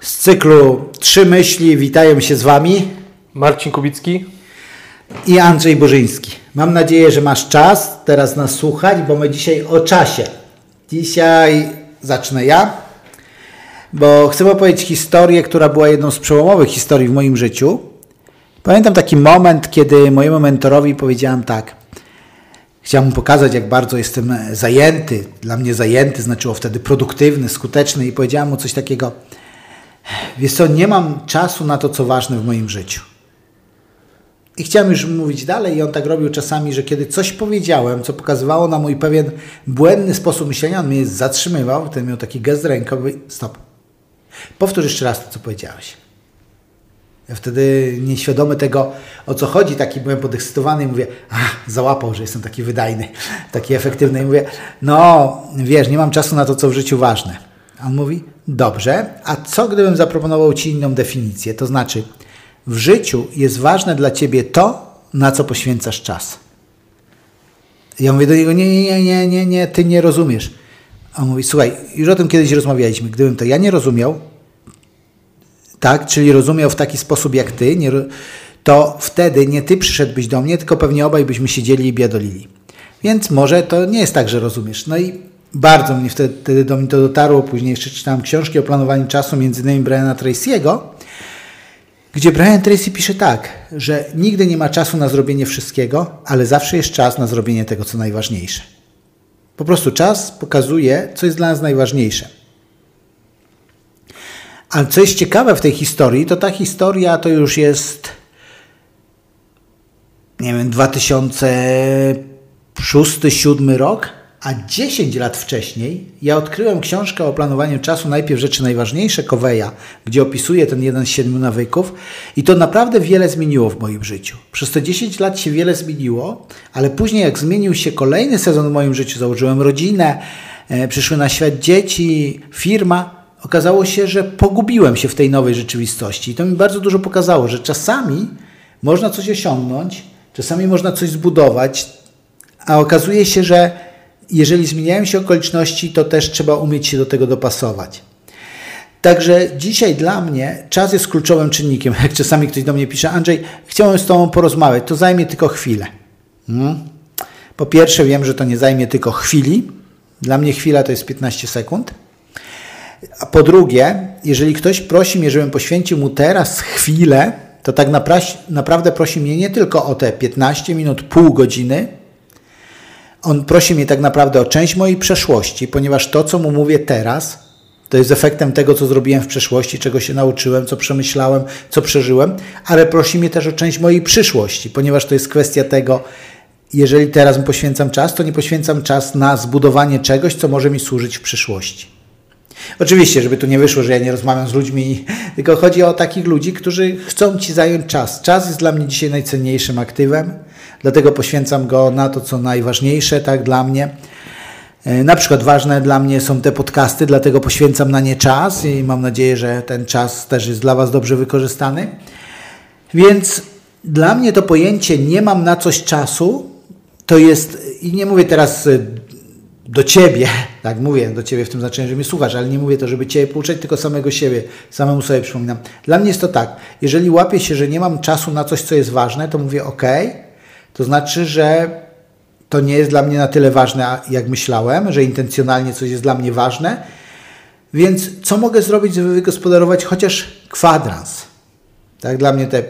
z cyklu Trzy myśli witają się z Wami Marcin Kubicki i Andrzej Burzyński. Mam nadzieję, że masz czas teraz nas słuchać, bo my dzisiaj o czasie. Dzisiaj zacznę ja, bo chcę opowiedzieć historię, która była jedną z przełomowych historii w moim życiu. Pamiętam taki moment, kiedy mojemu mentorowi powiedziałem tak. Chciałem mu pokazać, jak bardzo jestem zajęty. Dla mnie zajęty znaczyło wtedy produktywny, skuteczny i powiedziałem mu coś takiego – Wiesz co, nie mam czasu na to, co ważne w moim życiu. I chciałem już mówić dalej, i on tak robił czasami, że kiedy coś powiedziałem, co pokazywało na mój pewien błędny sposób myślenia, on mnie zatrzymywał, wtedy miał taki gest rękowy, stop. Powtórz jeszcze raz to, co powiedziałeś. Ja wtedy nieświadomy tego, o co chodzi, taki byłem podekscytowany i mówię, ach, załapał, że jestem taki wydajny, taki efektywny. I mówię, no wiesz, nie mam czasu na to, co w życiu ważne. On mówi, dobrze, a co gdybym zaproponował Ci inną definicję? To znaczy, w życiu jest ważne dla Ciebie to, na co poświęcasz czas. Ja mówię do niego, nie, nie, nie, nie, nie, Ty nie rozumiesz. On mówi, słuchaj, już o tym kiedyś rozmawialiśmy, gdybym to ja nie rozumiał, tak, czyli rozumiał w taki sposób jak Ty, nie, to wtedy nie Ty przyszedłbyś do mnie, tylko pewnie obaj byśmy siedzieli i biadolili. Więc może to nie jest tak, że rozumiesz. No i bardzo mnie wtedy, wtedy do mnie to dotarło. Później jeszcze czytałem książki o planowaniu czasu, między innymi Briana Tracy'ego, gdzie Brian Tracy pisze tak, że nigdy nie ma czasu na zrobienie wszystkiego, ale zawsze jest czas na zrobienie tego, co najważniejsze. Po prostu czas pokazuje, co jest dla nas najważniejsze. Ale co jest ciekawe w tej historii, to ta historia to już jest, nie wiem, 2006-2007 rok a 10 lat wcześniej ja odkryłem książkę o planowaniu czasu, najpierw rzeczy najważniejsze Coveya, gdzie opisuje ten jeden z siedmiu nawyków i to naprawdę wiele zmieniło w moim życiu. Przez te 10 lat się wiele zmieniło, ale później jak zmienił się kolejny sezon w moim życiu, założyłem rodzinę, e, przyszły na świat dzieci, firma, okazało się, że pogubiłem się w tej nowej rzeczywistości i to mi bardzo dużo pokazało, że czasami można coś osiągnąć, czasami można coś zbudować, a okazuje się, że jeżeli zmieniają się okoliczności, to też trzeba umieć się do tego dopasować. Także dzisiaj dla mnie czas jest kluczowym czynnikiem. Jak czasami ktoś do mnie pisze, Andrzej, chciałem z Tobą porozmawiać, to zajmie tylko chwilę. Hmm? Po pierwsze, wiem, że to nie zajmie tylko chwili. Dla mnie chwila to jest 15 sekund. A po drugie, jeżeli ktoś prosi mnie, żebym poświęcił mu teraz chwilę, to tak naprawdę prosi mnie nie tylko o te 15 minut, pół godziny, on prosi mnie tak naprawdę o część mojej przeszłości, ponieważ to, co mu mówię teraz, to jest efektem tego, co zrobiłem w przeszłości, czego się nauczyłem, co przemyślałem, co przeżyłem, ale prosi mnie też o część mojej przyszłości, ponieważ to jest kwestia tego, jeżeli teraz mi poświęcam czas, to nie poświęcam czas na zbudowanie czegoś, co może mi służyć w przyszłości. Oczywiście, żeby tu nie wyszło, że ja nie rozmawiam z ludźmi, tylko chodzi o takich ludzi, którzy chcą ci zająć czas. Czas jest dla mnie dzisiaj najcenniejszym aktywem dlatego poświęcam go na to, co najważniejsze tak dla mnie. E, na przykład ważne dla mnie są te podcasty, dlatego poświęcam na nie czas i mam nadzieję, że ten czas też jest dla Was dobrze wykorzystany. Więc dla mnie to pojęcie nie mam na coś czasu, to jest, i nie mówię teraz e, do Ciebie, tak mówię do Ciebie w tym znaczeniu, że mnie słuchasz, ale nie mówię to, żeby Ciebie pouczać, tylko samego siebie, samemu sobie przypominam. Dla mnie jest to tak, jeżeli łapię się, że nie mam czasu na coś, co jest ważne, to mówię ok, to znaczy, że to nie jest dla mnie na tyle ważne, jak myślałem, że intencjonalnie coś jest dla mnie ważne. Więc co mogę zrobić, żeby wygospodarować chociaż kwadrans? Tak, dla mnie te,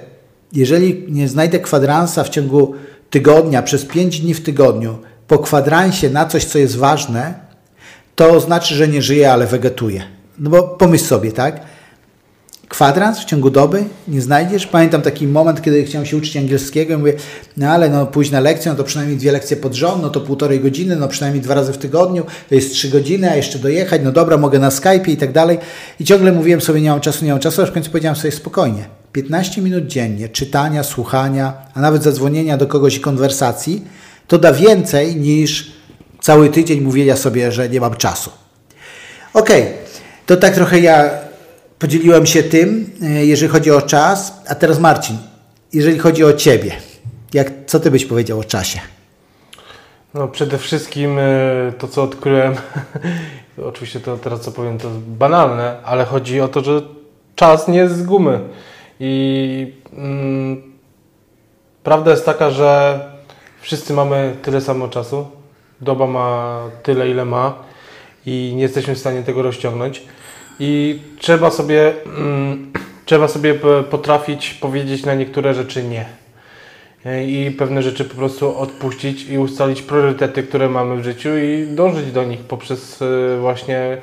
jeżeli nie znajdę kwadransa w ciągu tygodnia, przez 5 dni w tygodniu, po kwadransie na coś, co jest ważne, to znaczy, że nie żyję, ale wegetuję. No bo pomyśl sobie, tak? Kwadrans w ciągu doby nie znajdziesz. Pamiętam taki moment, kiedy chciałem się uczyć angielskiego i mówię, no ale no późna lekcja, no to przynajmniej dwie lekcje pod rząd, no to półtorej godziny, no przynajmniej dwa razy w tygodniu, to jest trzy godziny, a jeszcze dojechać, no dobra, mogę na Skype'ie i tak dalej. I ciągle mówiłem sobie, nie mam czasu, nie mam czasu, aż w końcu powiedziałem sobie spokojnie. 15 minut dziennie czytania, słuchania, a nawet zadzwonienia do kogoś i konwersacji, to da więcej niż cały tydzień mówienia sobie, że nie mam czasu. Okej, okay. to tak trochę ja Podzieliłem się tym, e, jeżeli chodzi o czas. A teraz Marcin, jeżeli chodzi o Ciebie, jak, co Ty byś powiedział o czasie? No przede wszystkim e, to, co odkryłem, oczywiście to teraz co powiem, to banalne, ale chodzi o to, że czas nie jest z gumy. I mm, prawda jest taka, że wszyscy mamy tyle samo czasu. Doba ma tyle, ile ma i nie jesteśmy w stanie tego rozciągnąć. I trzeba sobie, mm, trzeba sobie potrafić powiedzieć na niektóre rzeczy nie. I pewne rzeczy po prostu odpuścić i ustalić priorytety, które mamy w życiu i dążyć do nich poprzez e, właśnie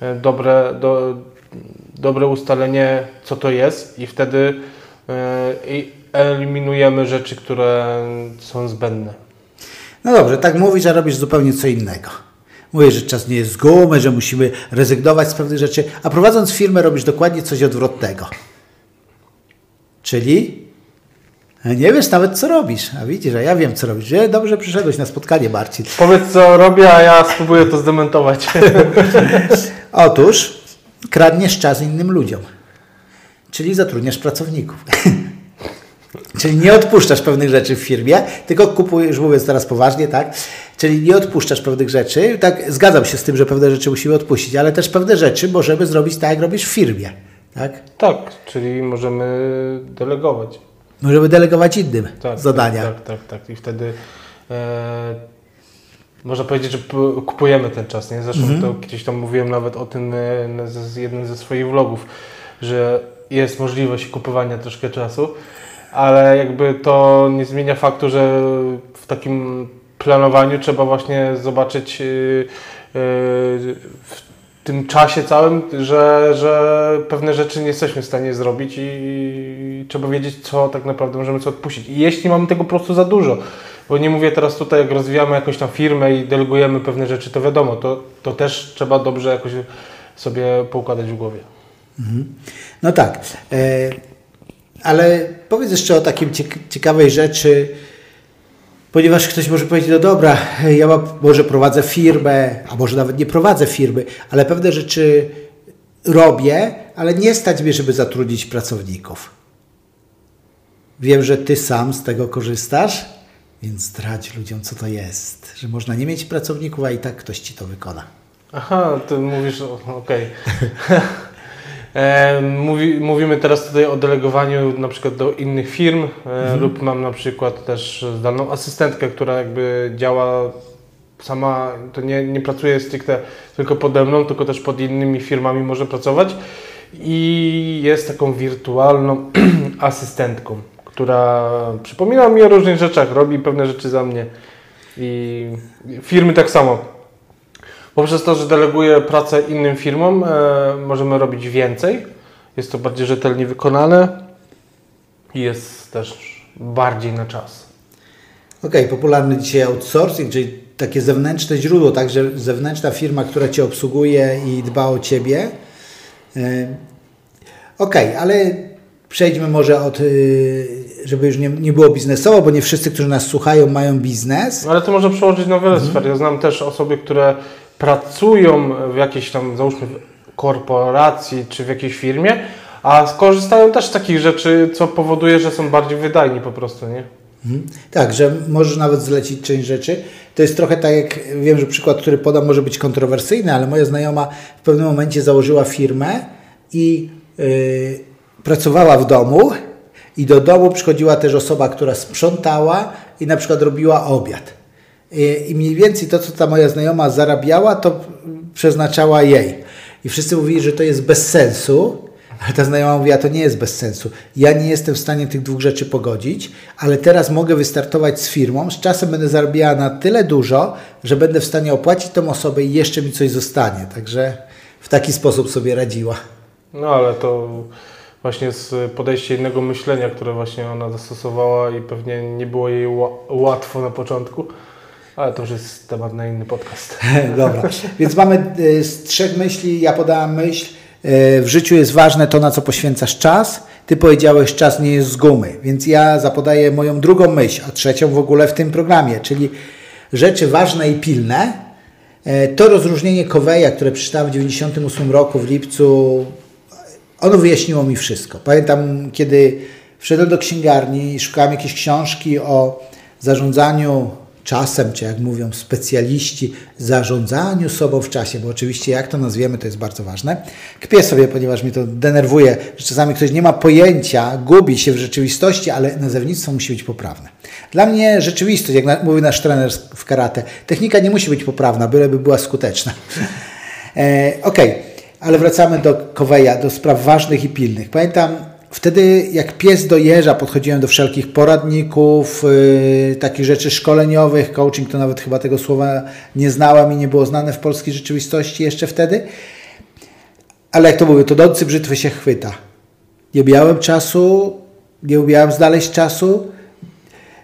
e, dobre, do, dobre ustalenie, co to jest i wtedy e, eliminujemy rzeczy, które są zbędne. No dobrze, tak mówisz, a robisz zupełnie co innego. Mówisz, że czas nie jest z gumy, że musimy rezygnować z pewnych rzeczy, a prowadząc firmę robisz dokładnie coś odwrotnego. Czyli nie wiesz nawet, co robisz. A widzisz, a ja wiem, co robisz. Że Dobrze przyszedłeś na spotkanie, Marcin. Powiedz, co robię, a ja spróbuję to zdementować. Otóż kradniesz czas innym ludziom. Czyli zatrudniasz pracowników. Czyli nie odpuszczasz pewnych rzeczy w firmie, tylko kupujesz, mówiąc teraz poważnie, tak? Czyli nie odpuszczasz pewnych rzeczy. Tak, zgadzam się z tym, że pewne rzeczy musimy odpuścić, ale też pewne rzeczy możemy zrobić tak, jak robisz w firmie. Tak? tak, czyli możemy delegować. Możemy delegować innym Tak, zadania. Tak, tak, tak. I wtedy e, można powiedzieć, że kupujemy ten czas. Nie? Zresztą Mhm. to gdzieś tam mówiłem nawet o tym e, z jednym ze swoich vlogów, że jest możliwość kupowania troszkę czasu, ale jakby to nie zmienia faktu, że w takim planowaniu trzeba właśnie zobaczyć e, e, w tym czasie całym, że, że pewne rzeczy nie jesteśmy w stanie zrobić i trzeba wiedzieć, co tak naprawdę możemy sobie odpuścić. I jeśli mamy tego po prostu za dużo, bo nie mówię teraz tutaj, jak rozwijamy jakąś tam firmę i delegujemy pewne rzeczy, to wiadomo, to, to też trzeba dobrze jakoś sobie poukładać w głowie. No tak. E, ale powiedz jeszcze o takim ciek- ciekawej rzeczy, ponieważ ktoś może powiedzieć, no dobra, ja może prowadzę firmę, a może nawet nie prowadzę firmy, ale pewne rzeczy robię, ale nie stać mnie, żeby zatrudnić pracowników. Wiem, że ty sam z tego korzystasz, więc zdradź ludziom, co to jest. Że można nie mieć pracowników, a i tak ktoś ci to wykona. Aha, ty mówisz, okej. E, Mówi, mówimy teraz tutaj o delegowaniu na przykład do innych firm e, lub mam na przykład też zdalną asystentkę, która jakby działa sama, to nie, nie pracuje stricte tylko pode mną, tylko też pod innymi firmami może pracować. I jest taką wirtualną asystentką, która przypomina mi o różnych rzeczach, robi pewne rzeczy za mnie. I firmy tak samo. Poprzez to, że deleguję pracę innym firmom, e, możemy robić więcej. Jest to bardziej rzetelnie wykonane i jest też bardziej na czas. Okej, popularny dzisiaj outsourcing, czyli takie zewnętrzne źródło, także zewnętrzna firma, która Cię obsługuje i dba o Ciebie. E, Okej, ale przejdźmy może od, y, żeby już nie, nie było biznesowo, bo nie wszyscy, którzy nas słuchają, mają biznes. No, ale to można przełożyć na wiele sfer. Ja znam też osoby, które pracują w jakiejś tam, załóżmy, korporacji czy w jakiejś firmie, a skorzystają też z takich rzeczy, co powoduje, że są bardziej wydajni po prostu, nie? Mhm. Tak, że możesz nawet zlecić część rzeczy. To jest trochę tak, jak wiem, że przykład, który podam, może być kontrowersyjny, ale moja znajoma w pewnym momencie założyła firmę i yy, pracowała w domu. I do domu przychodziła też osoba, która sprzątała i na przykład robiła obiad. I, mniej więcej to, co ta moja znajoma zarabiała, to przeznaczała jej. I wszyscy mówili, że to jest bez sensu, ale ta znajoma mówiła, to nie jest bez sensu. Ja nie jestem w stanie tych dwóch rzeczy pogodzić, ale teraz mogę wystartować z firmą, z czasem będę zarabiała na tyle dużo, że będę w stanie opłacić tą osobę i jeszcze mi coś zostanie. Także w taki sposób sobie radziła. No ale to właśnie z podejścia innego myślenia, które właśnie ona zastosowała i pewnie nie było jej ła- łatwo na początku, ale to już jest temat na inny podcast. Dobra, więc mamy y, z trzech myśli, ja podałam myśl, y, w życiu jest ważne to, na co poświęcasz czas. Ty powiedziałeś, czas nie jest z gumy, więc ja zapodaję moją drugą myśl, a trzecią w ogóle w tym programie, czyli rzeczy ważne i pilne. E, To rozróżnienie Coveya, które przeczytałem w 98 roku w lipcu, ono wyjaśniło mi wszystko. Pamiętam, kiedy wszedłem do księgarni i szukałem jakiejś książki o zarządzaniu czasem, czy jak mówią specjaliści, zarządzaniu sobą w czasie, bo oczywiście jak to nazwiemy, to jest bardzo ważne. Kpię sobie, ponieważ mnie to denerwuje, że czasami ktoś nie ma pojęcia, gubi się w rzeczywistości, ale nazewnictwo musi być poprawne. Dla mnie rzeczywistość, jak mówi nasz trener w karate, technika nie musi być poprawna, byleby była skuteczna. e, Okej, okay. ale wracamy do Koweja, do spraw ważnych i pilnych. Pamiętam, Wtedy jak pies dojeżdża, podchodziłem do wszelkich poradników, yy, takich rzeczy szkoleniowych, coaching to nawet chyba tego słowa nie znałem i nie było znane w polskiej rzeczywistości jeszcze wtedy. Ale jak to mówię, to dący brzytwy się chwyta. Nie miałem czasu, nie umiałem znaleźć czasu,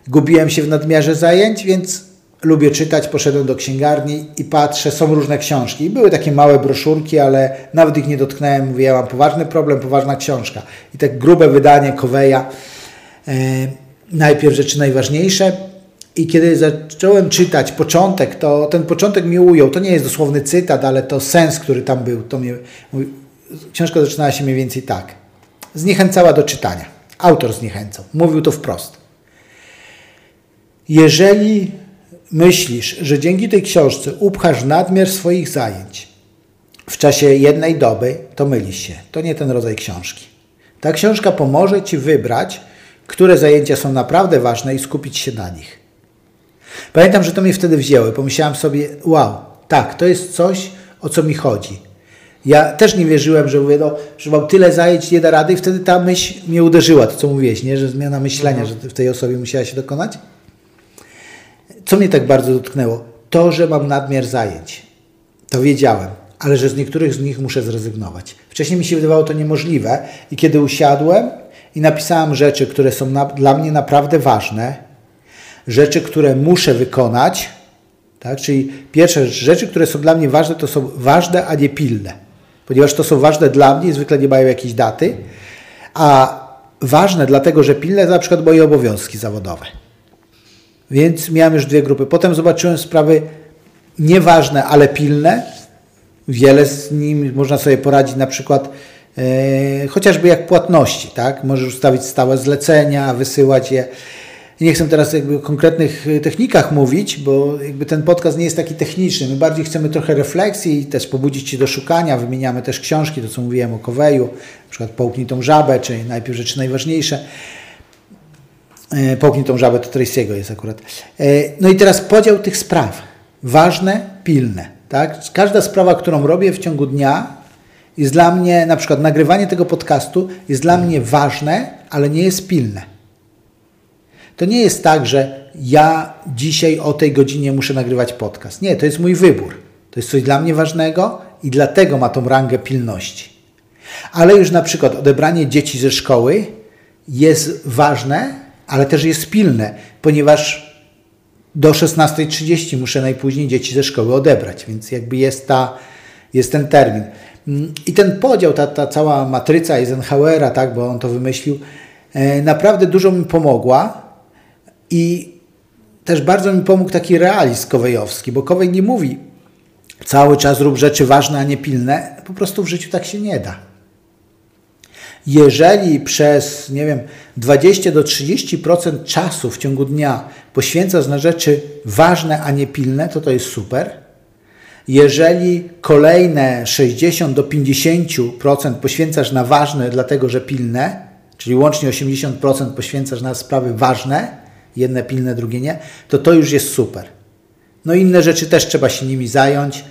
gubiłem się w nadmiarze zajęć, więc lubię czytać, poszedłem do księgarni i patrzę, są różne książki. Były takie małe broszurki, ale nawet ich nie dotknąłem. Mówię, ja mam poważny problem, poważna książka. I tak grube wydanie Koweja, e, najpierw rzeczy najważniejsze. I kiedy zacząłem czytać początek, to ten początek mi ujął. To nie jest dosłowny cytat, ale to sens, który tam był. To mnie, mój, książka zaczynała się mniej więcej tak. Zniechęcała do czytania. Autor zniechęcał. Mówił to wprost. Jeżeli myślisz, że dzięki tej książce upchasz nadmiar swoich zajęć w czasie jednej doby, to mylisz się. To nie ten rodzaj książki. Ta książka pomoże Ci wybrać, które zajęcia są naprawdę ważne i skupić się na nich. Pamiętam, że to mnie wtedy wzięło. Pomyślałem sobie, wow, tak, to jest coś, o co mi chodzi. Ja też nie wierzyłem, że mówię, no, że mam tyle zajęć, nie da rady i wtedy ta myśl mnie uderzyła, to co mówiłeś, nie? że zmiana myślenia, mhm. że w tej osobie musiała się dokonać. Co mnie tak bardzo dotknęło? To, że mam nadmiar zajęć. To wiedziałem, ale że z niektórych z nich muszę zrezygnować. Wcześniej mi się wydawało to niemożliwe i kiedy usiadłem i napisałem rzeczy, które są na, dla mnie naprawdę ważne, rzeczy, które muszę wykonać, tak? czyli pierwsze rzeczy, które są dla mnie ważne, to są ważne, a nie pilne. Ponieważ to są ważne dla mnie, zwykle nie mają jakiejś daty, a ważne dlatego, że pilne to na przykład moje obowiązki zawodowe. Więc miałem już dwie grupy. Potem zobaczyłem sprawy nieważne, ale pilne. Wiele z nimi można sobie poradzić, na przykład e, chociażby jak płatności, tak? Możesz ustawić stałe zlecenia, wysyłać je. Nie chcę teraz jakby o konkretnych technikach mówić, bo jakby ten podcast nie jest taki techniczny. My bardziej chcemy trochę refleksji i też pobudzić Cię do szukania. Wymieniamy też książki, to co mówiłem o Koweju, na przykład Połknij tą żabę, czy najpierw rzeczy najważniejsze. E, Połknij tą żabę, to Tracy'ego jest akurat. E, no i teraz podział tych spraw. Ważne, pilne. Tak? Każda sprawa, którą robię w ciągu dnia jest dla mnie, na przykład nagrywanie tego podcastu jest dla mnie ważne, ale nie jest pilne. To nie jest tak, że ja dzisiaj o tej godzinie muszę nagrywać podcast. Nie, to jest mój wybór. To jest coś dla mnie ważnego i dlatego ma tą rangę pilności. Ale już na przykład odebranie dzieci ze szkoły jest ważne, ale też jest pilne, ponieważ do 16.30 muszę najpóźniej dzieci ze szkoły odebrać, więc jakby jest, ta, jest ten termin. I ten podział, ta, ta cała matryca Eisenhowera, tak, bo on to wymyślił, e, naprawdę dużo mi pomogła i też bardzo mi pomógł taki realizm kowejowski, bo Kowej nie mówi cały czas rób rzeczy ważne, a nie pilne. Po prostu w życiu tak się nie da. Jeżeli przez, nie wiem, 20 do 30% czasu w ciągu dnia poświęcasz na rzeczy ważne, a nie pilne, to to jest super. Jeżeli kolejne 60 do 50% poświęcasz na ważne, dlatego że pilne, czyli łącznie 80% poświęcasz na sprawy ważne, jedne pilne, drugie nie, to to już jest super. No inne rzeczy też trzeba się nimi zająć.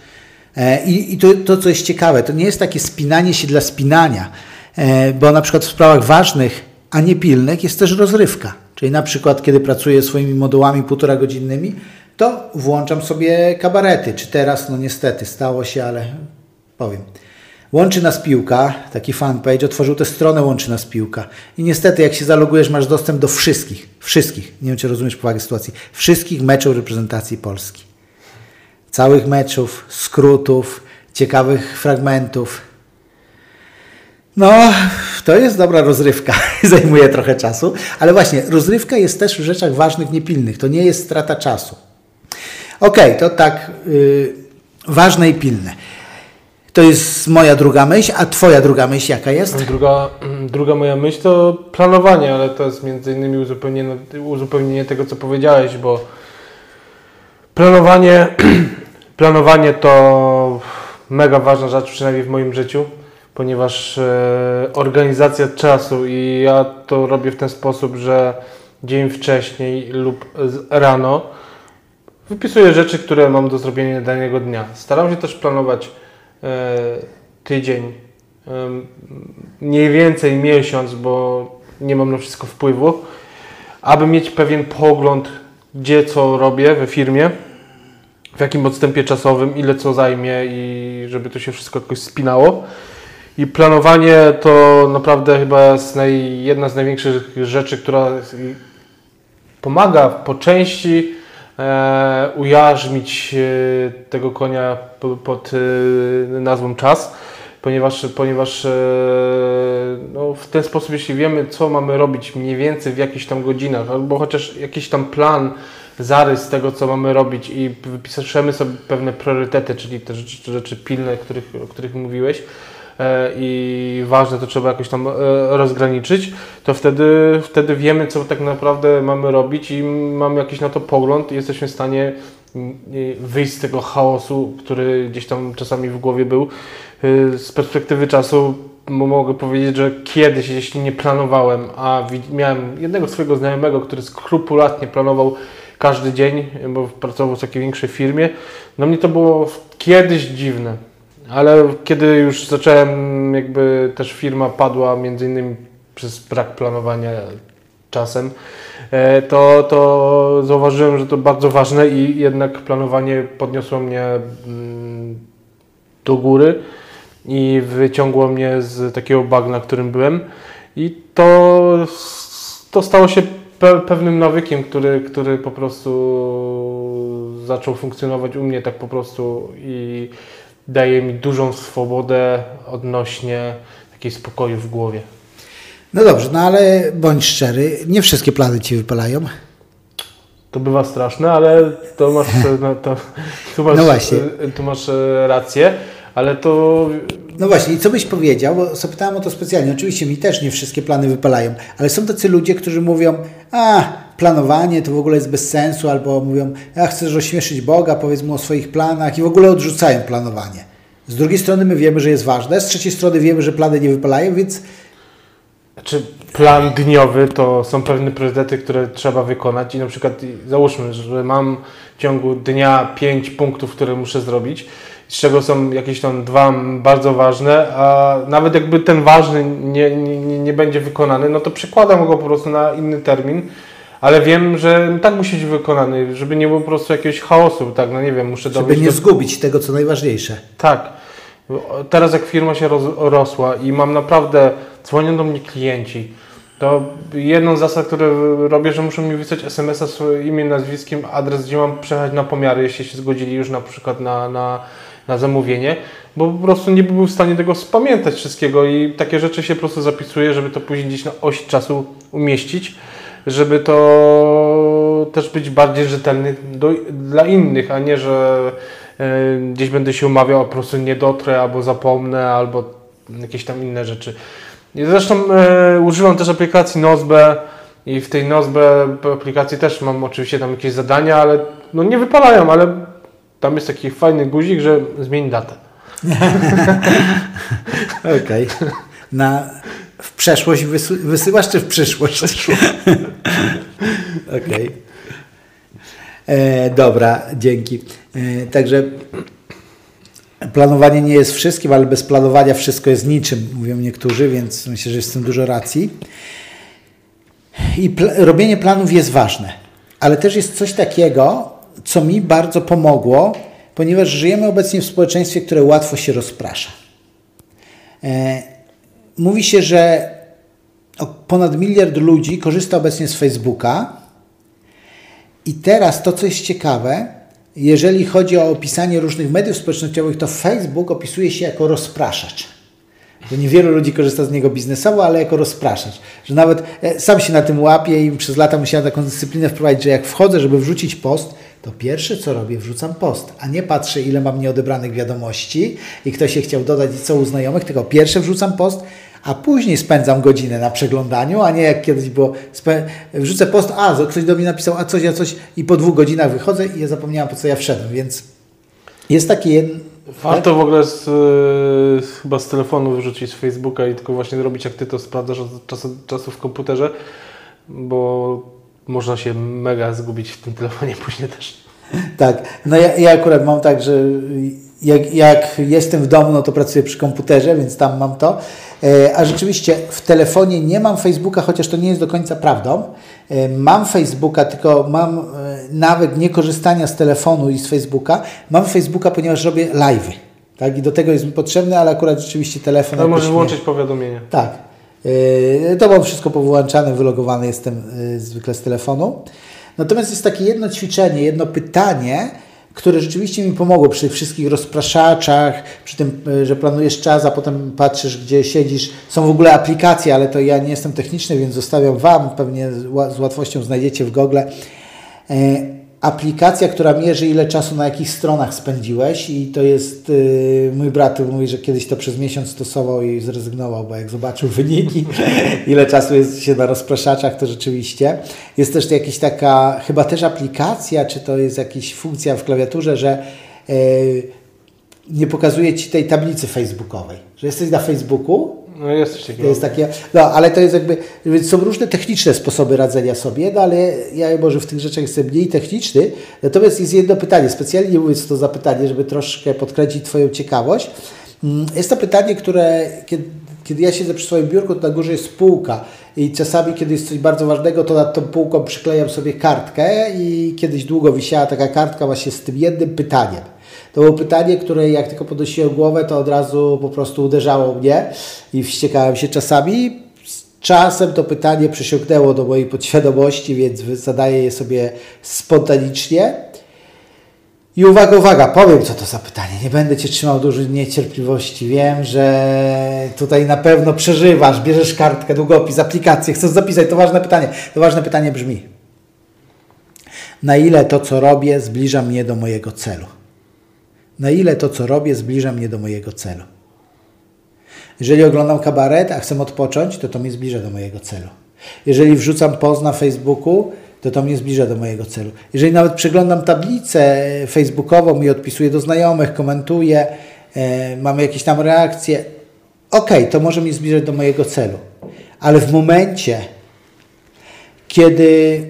E, I, i to, to, co jest ciekawe, to nie jest takie spinanie się dla spinania. E, bo na przykład w sprawach ważnych, a nie pilnych jest też rozrywka. Czyli na przykład, kiedy pracuję swoimi modułami półtora godzinnymi, to włączam sobie kabarety. Czy teraz, no niestety, stało się, ale powiem. Łączy nas piłka, taki fanpage, otworzył tę stronę Łączy nas piłka. I niestety, jak się zalogujesz, masz dostęp do wszystkich, wszystkich, nie wiem, czy rozumiesz powagę sytuacji, wszystkich meczów reprezentacji Polski. Całych meczów, skrótów, ciekawych fragmentów. No, to jest dobra rozrywka, zajmuje trochę czasu, ale właśnie, rozrywka jest też w rzeczach ważnych, niepilnych, to nie jest strata czasu. Okay, to tak, yy, ważne i pilne. To jest moja druga myśl, a Twoja druga myśl jaka jest? Druga, druga moja myśl to planowanie, ale to jest między innymi uzupełnienie, uzupełnienie tego, co powiedziałeś, bo Planowanie, planowanie to mega ważna rzecz, przynajmniej w moim życiu, ponieważ e, organizacja czasu i ja to robię w ten sposób, że dzień wcześniej lub rano wypisuję rzeczy, które mam do zrobienia danego dnia. Staram się też planować e, tydzień, mniej więcej miesiąc, bo nie mam na wszystko wpływu, aby mieć pewien pogląd, gdzie co robię we firmie, w jakim odstępie czasowym, ile co zajmie i żeby to się wszystko jakoś spinało. I planowanie to naprawdę chyba naj, jedna z największych rzeczy, która pomaga po części e, ujarzmić e, tego konia po- pod e, nazwą czas, ponieważ, ponieważ e, no, w ten sposób, jeśli wiemy, co mamy robić mniej więcej w jakichś tam godzinach, albo chociaż jakiś tam plan, zarys tego, co mamy robić i wypiszemy sobie pewne priorytety, czyli te rzeczy, rzeczy pilne, których, o których mówiłeś, i ważne, to trzeba jakoś tam e, rozgraniczyć, to wtedy, wtedy wiemy, co tak naprawdę mamy robić i mamy jakiś na to pogląd i jesteśmy w stanie mm, wyjść z tego chaosu, który gdzieś tam czasami w głowie był. Y, Z perspektywy czasu mogę powiedzieć, że kiedyś, jeśli nie planowałem, a miałem jednego swojego znajomego, który skrupulatnie planował każdy dzień, bo pracował w takiej większej firmie, no mnie to było kiedyś dziwne. Ale kiedy już zacząłem, jakby też firma padła między innymi przez brak planowania czasem, e, to, to zauważyłem, że to bardzo ważne i jednak planowanie podniosło mnie mm, do góry i wyciągło mnie z takiego bagna, którym byłem. I to, to stało się pe pewnym nawykiem, który, który po prostu zaczął funkcjonować u mnie tak po prostu i daje mi dużą swobodę odnośnie takiej spokoju w głowie. No dobrze, no ale bądź szczery, nie wszystkie plany Ci wypalają. To bywa straszne, ale to masz, no, to, tu masz, No właśnie. tu masz e, rację, ale to No właśnie, i co byś powiedział? Bo zapytałem o to specjalnie. Oczywiście mi też nie wszystkie plany wypalają, ale są tacy ludzie, którzy mówią, a planowanie to w ogóle jest bez sensu, albo mówią, ja chcesz ośmieszyć Boga, powiedz mu o swoich planach i w ogóle odrzucają planowanie. Z drugiej strony my wiemy, że jest ważne, z trzeciej strony wiemy, że plany nie wypalają, więc Czy plan dniowy to są pewne priorytety, które trzeba wykonać i na przykład załóżmy, że mam w ciągu dnia pięć punktów, które muszę zrobić, z czego są jakieś tam dwa bardzo ważne, a nawet jakby ten ważny nie, nie, nie- będzie wykonany, no to przekładam go po prostu na inny termin, ale wiem, że tak musi być wykonany, żeby nie było po prostu jakiegoś chaosu, tak, no nie wiem, muszę żeby nie do zgubić tego, co najważniejsze. tak. Teraz jak firma się rosła i mam naprawdę, dzwonią do mnie klienci, to jedną z zasad, które robię, że muszą mi wysłać SMS-a swoim imieniem, nazwiskiem, adres, gdzie mam przejechać na pomiary, jeśli się zgodzili już na przykład na, na, na zamówienie, bo po prostu nie byłbym w stanie tego spamiętać wszystkiego i takie rzeczy się po prostu zapisuję, żeby to później gdzieś na oś czasu umieścić, żeby to też być bardziej rzetelny do, dla innych, a nie, że e, gdzieś będę się umawiał, a po prostu nie dotrę, albo zapomnę, albo jakieś tam inne rzeczy. I zresztą e, używam też aplikacji Nozbe i w tej Nozbe aplikacji też mam oczywiście tam jakieś zadania, ale no nie wypalają, ale tam jest taki fajny guzik, że zmień datę. Okej. Na W przeszłość wysy- wysyłasz, czy w przyszłość? Okej. E, Dobra, dzięki. E, także planowanie nie jest wszystkim, ale bez planowania wszystko jest niczym, mówią niektórzy, więc myślę, że jest w tym dużo racji. I pl- robienie planów jest ważne, ale też jest coś takiego, co mi bardzo pomogło, ponieważ żyjemy obecnie w społeczeństwie, które łatwo się rozprasza. E, Mówi się, że ponad miliard ludzi korzysta obecnie z Facebooka. I teraz to, co jest ciekawe, jeżeli chodzi o opisanie różnych mediów społecznościowych, to Facebook opisuje się jako rozpraszacz. Bo niewielu ludzi korzysta z niego biznesowo, ale jako rozpraszacz. Że nawet e, sam się na tym łapię i przez lata musiałem taką dyscyplinę wprowadzić, że jak wchodzę, żeby wrzucić post, to pierwsze co robię, wrzucam post, a nie patrzę, ile mam nieodebranych wiadomości i kto się chciał dodać i co u znajomych, tylko pierwsze wrzucam post, a później spędzam godzinę na przeglądaniu, a nie jak kiedyś było, wrzucę post, a ktoś do mnie napisał, a coś, a coś i po dwóch godzinach wychodzę i ja zapomniałem po co ja wszedłem, więc jest taki jeden... Warto w ogóle z, y, chyba z telefonu wyrzucić z Facebooka i tylko właśnie robić jak Ty to sprawdzasz od czasu, czasu w komputerze, bo można się mega zgubić w tym telefonie później też. Tak, no ja, ja akurat mam tak, że jak, jak, jestem w domu, no to pracuję przy komputerze, więc tam mam to. E, a rzeczywiście w telefonie nie mam Facebooka, chociaż to nie jest do końca prawdą. E, mam Facebooka, tylko mam e, nawet nie korzystania z telefonu i z Facebooka. Mam Facebooka, ponieważ robię live'y. Tak? I do tego jest mi potrzebny, ale akurat rzeczywiście telefon. Ale możesz włączyć powiadomienie. Tak. To mam wszystko powyłączane, wylogowany jestem zwykle z telefonu. Natomiast jest takie jedno ćwiczenie, jedno pytanie, które rzeczywiście mi pomogło przy wszystkich rozpraszaczach, przy tym, e, że planujesz czas, a potem patrzysz, gdzie siedzisz. Są w ogóle aplikacje, ale to ja nie jestem techniczny, więc zostawiam Wam, pewnie z łatwością znajdziecie w Google. Aplikacja, która mierzy ile czasu na jakich stronach spędziłeś i to jest, yy, mój brat mówi, że kiedyś to przez miesiąc stosował i zrezygnował, bo jak zobaczył wyniki, ile czasu jest się na rozpraszaczach, to rzeczywiście. Jest też jakaś taka, chyba też aplikacja, czy to jest jakaś funkcja w klawiaturze, że yy, nie pokazuje Ci tej tablicy facebookowej, że jesteś na Facebooku no jest coś takiego. Jest takie, no ale to jest jakby, są różne techniczne sposoby radzenia sobie, no ale ja może w tych rzeczach jestem mniej techniczny. Natomiast jest jedno pytanie, specjalnie mówię to za pytanie, żeby troszkę podkręcić Twoją ciekawość. Mm, jest to pytanie, które kiedy, kiedy ja siedzę przy swoim biurku, to na górze jest półka i czasami, kiedy jest coś bardzo ważnego, to nad tą półką przyklejam sobie kartkę i kiedyś długo wisiała taka kartka właśnie z tym jednym pytaniem. To było pytanie, które jak tylko podnosiłem głowę, to od razu po prostu uderzało mnie i wściekałem się czasami. Z czasem to pytanie przesiąknęło do mojej podświadomości, więc zadaję je sobie spontanicznie. I uwaga, uwaga, powiem co to za pytanie. Nie będę Cię trzymał dużo niecierpliwości. Wiem, że tutaj na pewno przeżywasz, bierzesz kartkę, długopis, aplikację, chcesz zapisać. To ważne pytanie. To ważne pytanie brzmi. Na ile to, co robię, zbliża mnie do mojego celu? Na ile to, co robię, zbliża mnie do mojego celu. Jeżeli oglądam kabaret, a chcę odpocząć, to to mnie zbliża do mojego celu. Jeżeli wrzucam post na Facebooku, to to mnie zbliża do mojego celu. Jeżeli nawet przeglądam tablicę facebookową i odpisuję do znajomych, komentuję, e, mamy jakieś tam reakcje, ok, to może mnie zbliżać do mojego celu. Ale w momencie, kiedy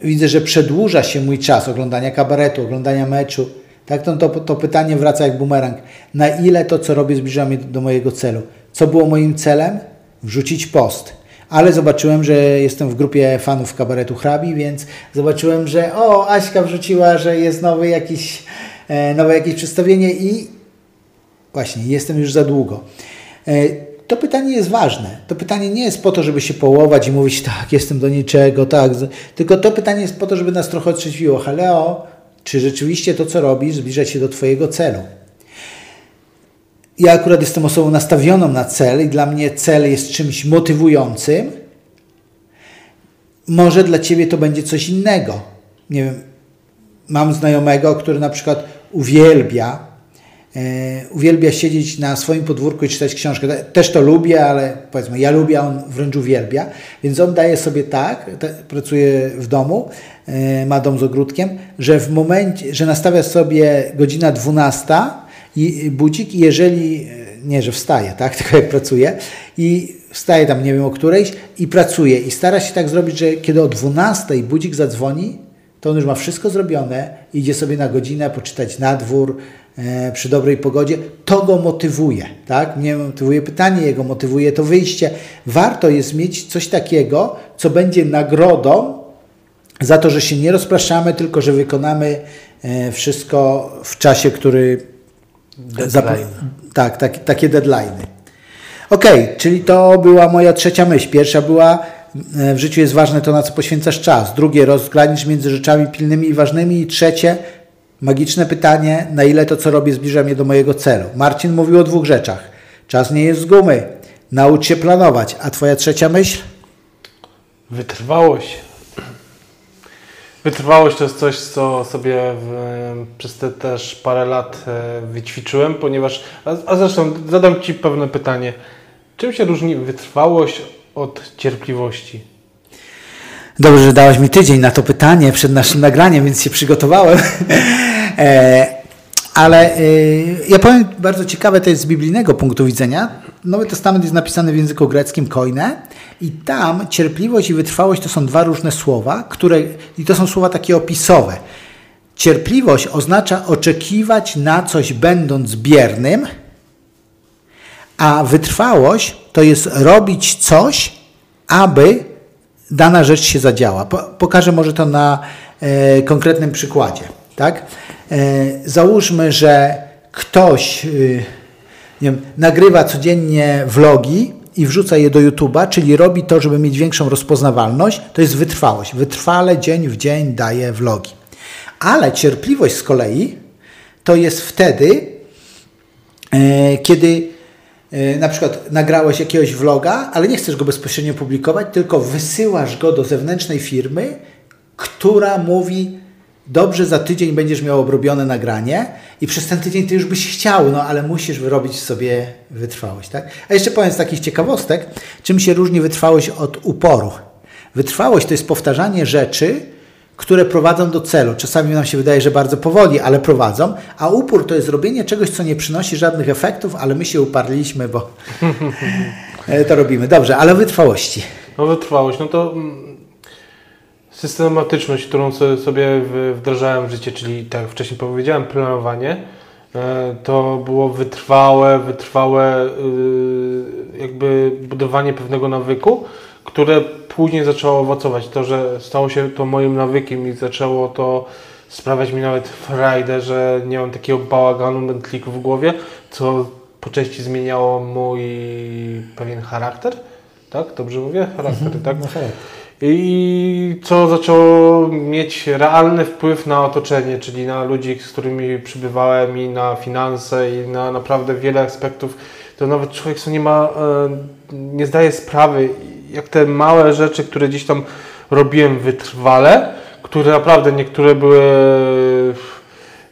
widzę, że przedłuża się mój czas oglądania kabaretu, oglądania meczu, tak, to, to, to pytanie wraca jak bumerang. Na ile to, co robię, zbliża mnie do mojego celu? Co było moim celem? Wrzucić post. Ale zobaczyłem, że jestem w grupie fanów kabaretu hrabi, więc zobaczyłem, że o, Aśka wrzuciła, że jest nowy jakiś, e, nowe jakieś przedstawienie i właśnie, jestem już za długo. E, to pytanie jest ważne. To pytanie nie jest po to, żeby się połować i mówić, tak, jestem do niczego, tak. Tylko to pytanie jest po to, żeby nas trochę otrzeźwiło. Haleo, czy rzeczywiście to, co robisz, zbliża się do Twojego celu. Ja akurat jestem osobą nastawioną na cel i dla mnie cel jest czymś motywującym. Może dla Ciebie to będzie coś innego. Nie wiem, mam znajomego, który na przykład uwielbia uwielbia siedzieć na swoim podwórku i czytać książkę. Też to lubię, ale powiedzmy, ja lubię, on wręcz uwielbia. Więc on daje sobie tak, pracuje w domu, e, ma dom z ogródkiem, że w momencie, że nastawia sobie godzina 12 i budzik i jeżeli, e, nie, że wstaje, tak, tylko jak pracuje i wstaje tam, nie wiem o którejś i pracuje i stara się tak zrobić, że kiedy o 12 budzik zadzwoni, to on już ma wszystko zrobione, idzie sobie na godzinę poczytać na dwór, E, przy dobrej pogodzie, to go motywuje. Tak? Mnie motywuje pytanie, jego motywuje to wyjście. Warto jest mieć coś takiego, co będzie nagrodą za to, że się nie rozpraszamy, tylko że wykonamy e, wszystko w czasie, który. Deadline. Tak, tak, takie deadlines. Ok, czyli to była moja trzecia myśl. Pierwsza była, w życiu jest ważne to, na co poświęcasz czas. Drugie, rozgranicz między rzeczami pilnymi i ważnymi. I trzecie, Magiczne pytanie, na ile to, co robię, zbliża mnie do mojego celu. Marcin mówił o dwóch rzeczach. Czas nie jest z gumy. Naucz się planować. A twoja trzecia myśl? Wytrwałość. Wytrwałość to jest coś, co sobie w, przez te też parę lat e, wyćwiczyłem, ponieważ, a, a zresztą zadam Ci pewne pytanie. Czym się różni wytrwałość od cierpliwości? Dobrze, że dałeś mi tydzień na to pytanie przed naszym nagraniem, więc się przygotowałem. e, ale e, ja powiem bardzo ciekawe, to jest z biblijnego punktu widzenia. Nowy Testament jest napisany w języku greckim koine i tam cierpliwość i wytrwałość to są dwa różne słowa, które, i to są słowa takie opisowe. Cierpliwość oznacza oczekiwać na coś będąc biernym, a wytrwałość to jest robić coś, aby dana rzecz się zadziała. Pokażę może to na e, konkretnym przykładzie. Tak? E, załóżmy, że ktoś e, wiem, nagrywa codziennie vlogi i wrzuca je do YouTube'a, czyli robi to, żeby mieć większą rozpoznawalność, to jest wytrwałość. Wytrwale dzień w dzień daje vlogi. Ale cierpliwość z kolei to jest wtedy, e, kiedy na przykład nagrałeś jakiegoś vloga, ale nie chcesz go bezpośrednio publikować, tylko wysyłasz go do zewnętrznej firmy, która mówi, dobrze, za tydzień będziesz miał obrobione nagranie i przez ten tydzień ty już byś chciał, no ale musisz wyrobić sobie wytrwałość. Tak? A jeszcze powiem z takich ciekawostek, czym się różni wytrwałość od uporu. Wytrwałość to jest powtarzanie rzeczy, które prowadzą do celu. Czasami nam się wydaje, że bardzo powoli, ale prowadzą, a upór to jest robienie czegoś, co nie przynosi żadnych efektów, ale my się uparliśmy, bo to robimy. Dobrze, ale wytrwałości. No wytrwałość, no to systematyczność, którą sobie wdrażałem w życie, czyli tak jak wcześniej powiedziałem, planowanie, e, to było wytrwałe, wytrwałe y, jakby budowanie pewnego nawyku, które później zaczęło owocować. To, że stało się to moim nawykiem i zaczęło to sprawiać mi nawet frajdę, że nie mam takiego bałaganu, mętliku w głowie, co po części zmieniało mój pewien charakter. Tak? Dobrze mówię? Charakter, mhm, tak? No, I co zaczęło mieć realny wpływ na otoczenie, czyli na ludzi, z którymi przybywałem i na finanse i na naprawdę wiele aspektów. To nawet człowiek, co nie ma, e, nie zdaje sprawy, jak te małe rzeczy, które gdzieś tam robiłem wytrwale, które naprawdę niektóre były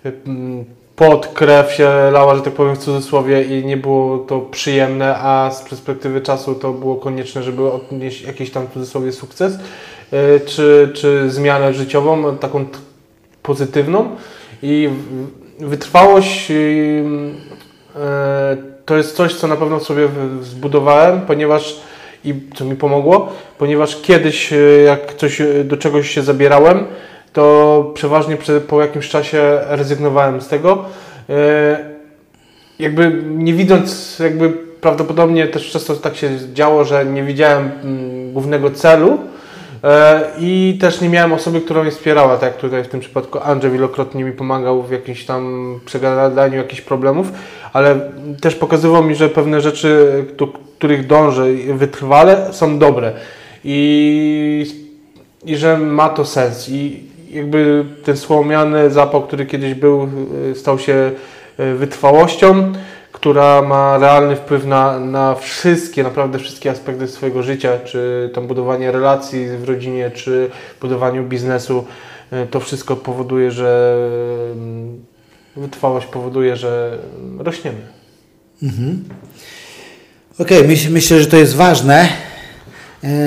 mm, pod krew się lała, że tak powiem w cudzysłowie i nie było to przyjemne, a z perspektywy czasu to było konieczne, żeby odnieść jakiś tam w cudzysłowie sukces, e, czy, czy zmianę życiową, taką pozytywną. I wytrwałość e, to jest coś, co na pewno sobie zbudowałem, ponieważ i co mi pomogło, ponieważ kiedyś e, jak coś, do czegoś się zabierałem, to przeważnie po jakimś czasie rezygnowałem z tego. E, jakby nie widząc, jakby prawdopodobnie też często tak się działo, że nie widziałem mm, głównego celu e, i też nie miałem osoby, która mnie wspierała, tak jak tutaj w tym przypadku Andrzej wielokrotnie mi pomagał w jakimś tam przegadaniu jakichś problemów, ale też pokazywał mi, że pewne rzeczy, do których dążę wytrwale są dobre i, i że ma to sens i jakby ten słomiany zapał, który kiedyś był, e, stał się e, wytrwałością, która ma realny wpływ na, na wszystkie, naprawdę wszystkie aspekty swojego życia, czy tam budowanie relacji w rodzinie, czy budowaniu biznesu. E, to wszystko powoduje, że mm, wytrwałość powoduje, że rośniemy. Mhm. Okej, okay, myśl, myślę, że to jest ważne.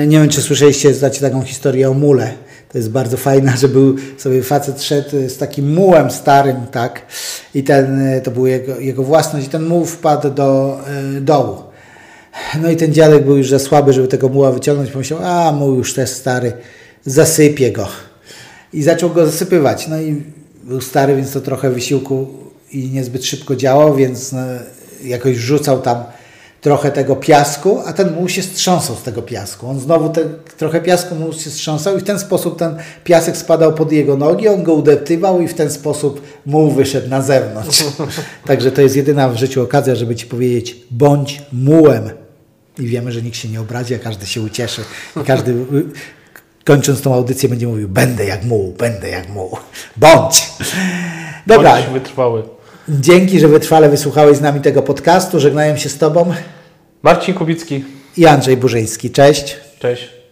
Nie wiem, czy słyszeliście, znacie taką historię o mule to jest bardzo fajne, że był sobie facet szedł z takim mułem starym, tak, i ten, to był jego, jego własność, i ten muł wpadł do y, dołu. No i ten dziadek był już za słaby, żeby tego muła wyciągnąć, pomyślał, a muł już też stary, zasypię go. I zaczął go zasypywać. No i był stary, więc to trochę wysiłku i niezbyt szybko działał, więc no, jakoś rzucał tam trochę tego piasku, a ten muł się strząsał z tego piasku. On znowu te, trochę piasku mu się strząsał i w ten sposób ten piasek spadał pod jego nogi, on go udeptywał i w ten sposób muł wyszedł na zewnątrz. Także to jest jedyna w życiu okazja, żeby Ci powiedzieć, bądź mułem. I wiemy, że nikt się nie obrazi, a każdy się ucieszy. I każdy kończąc tą audycję będzie mówił, będę jak muł, będę jak muł. Bądź! Dobra. Bądź wytrwały. Dzięki, że wytrwale wysłuchałeś z nami tego podcastu. Żegnają się z Tobą Marcin Kubicki i Andrzej Burzyński. Cześć. Cześć.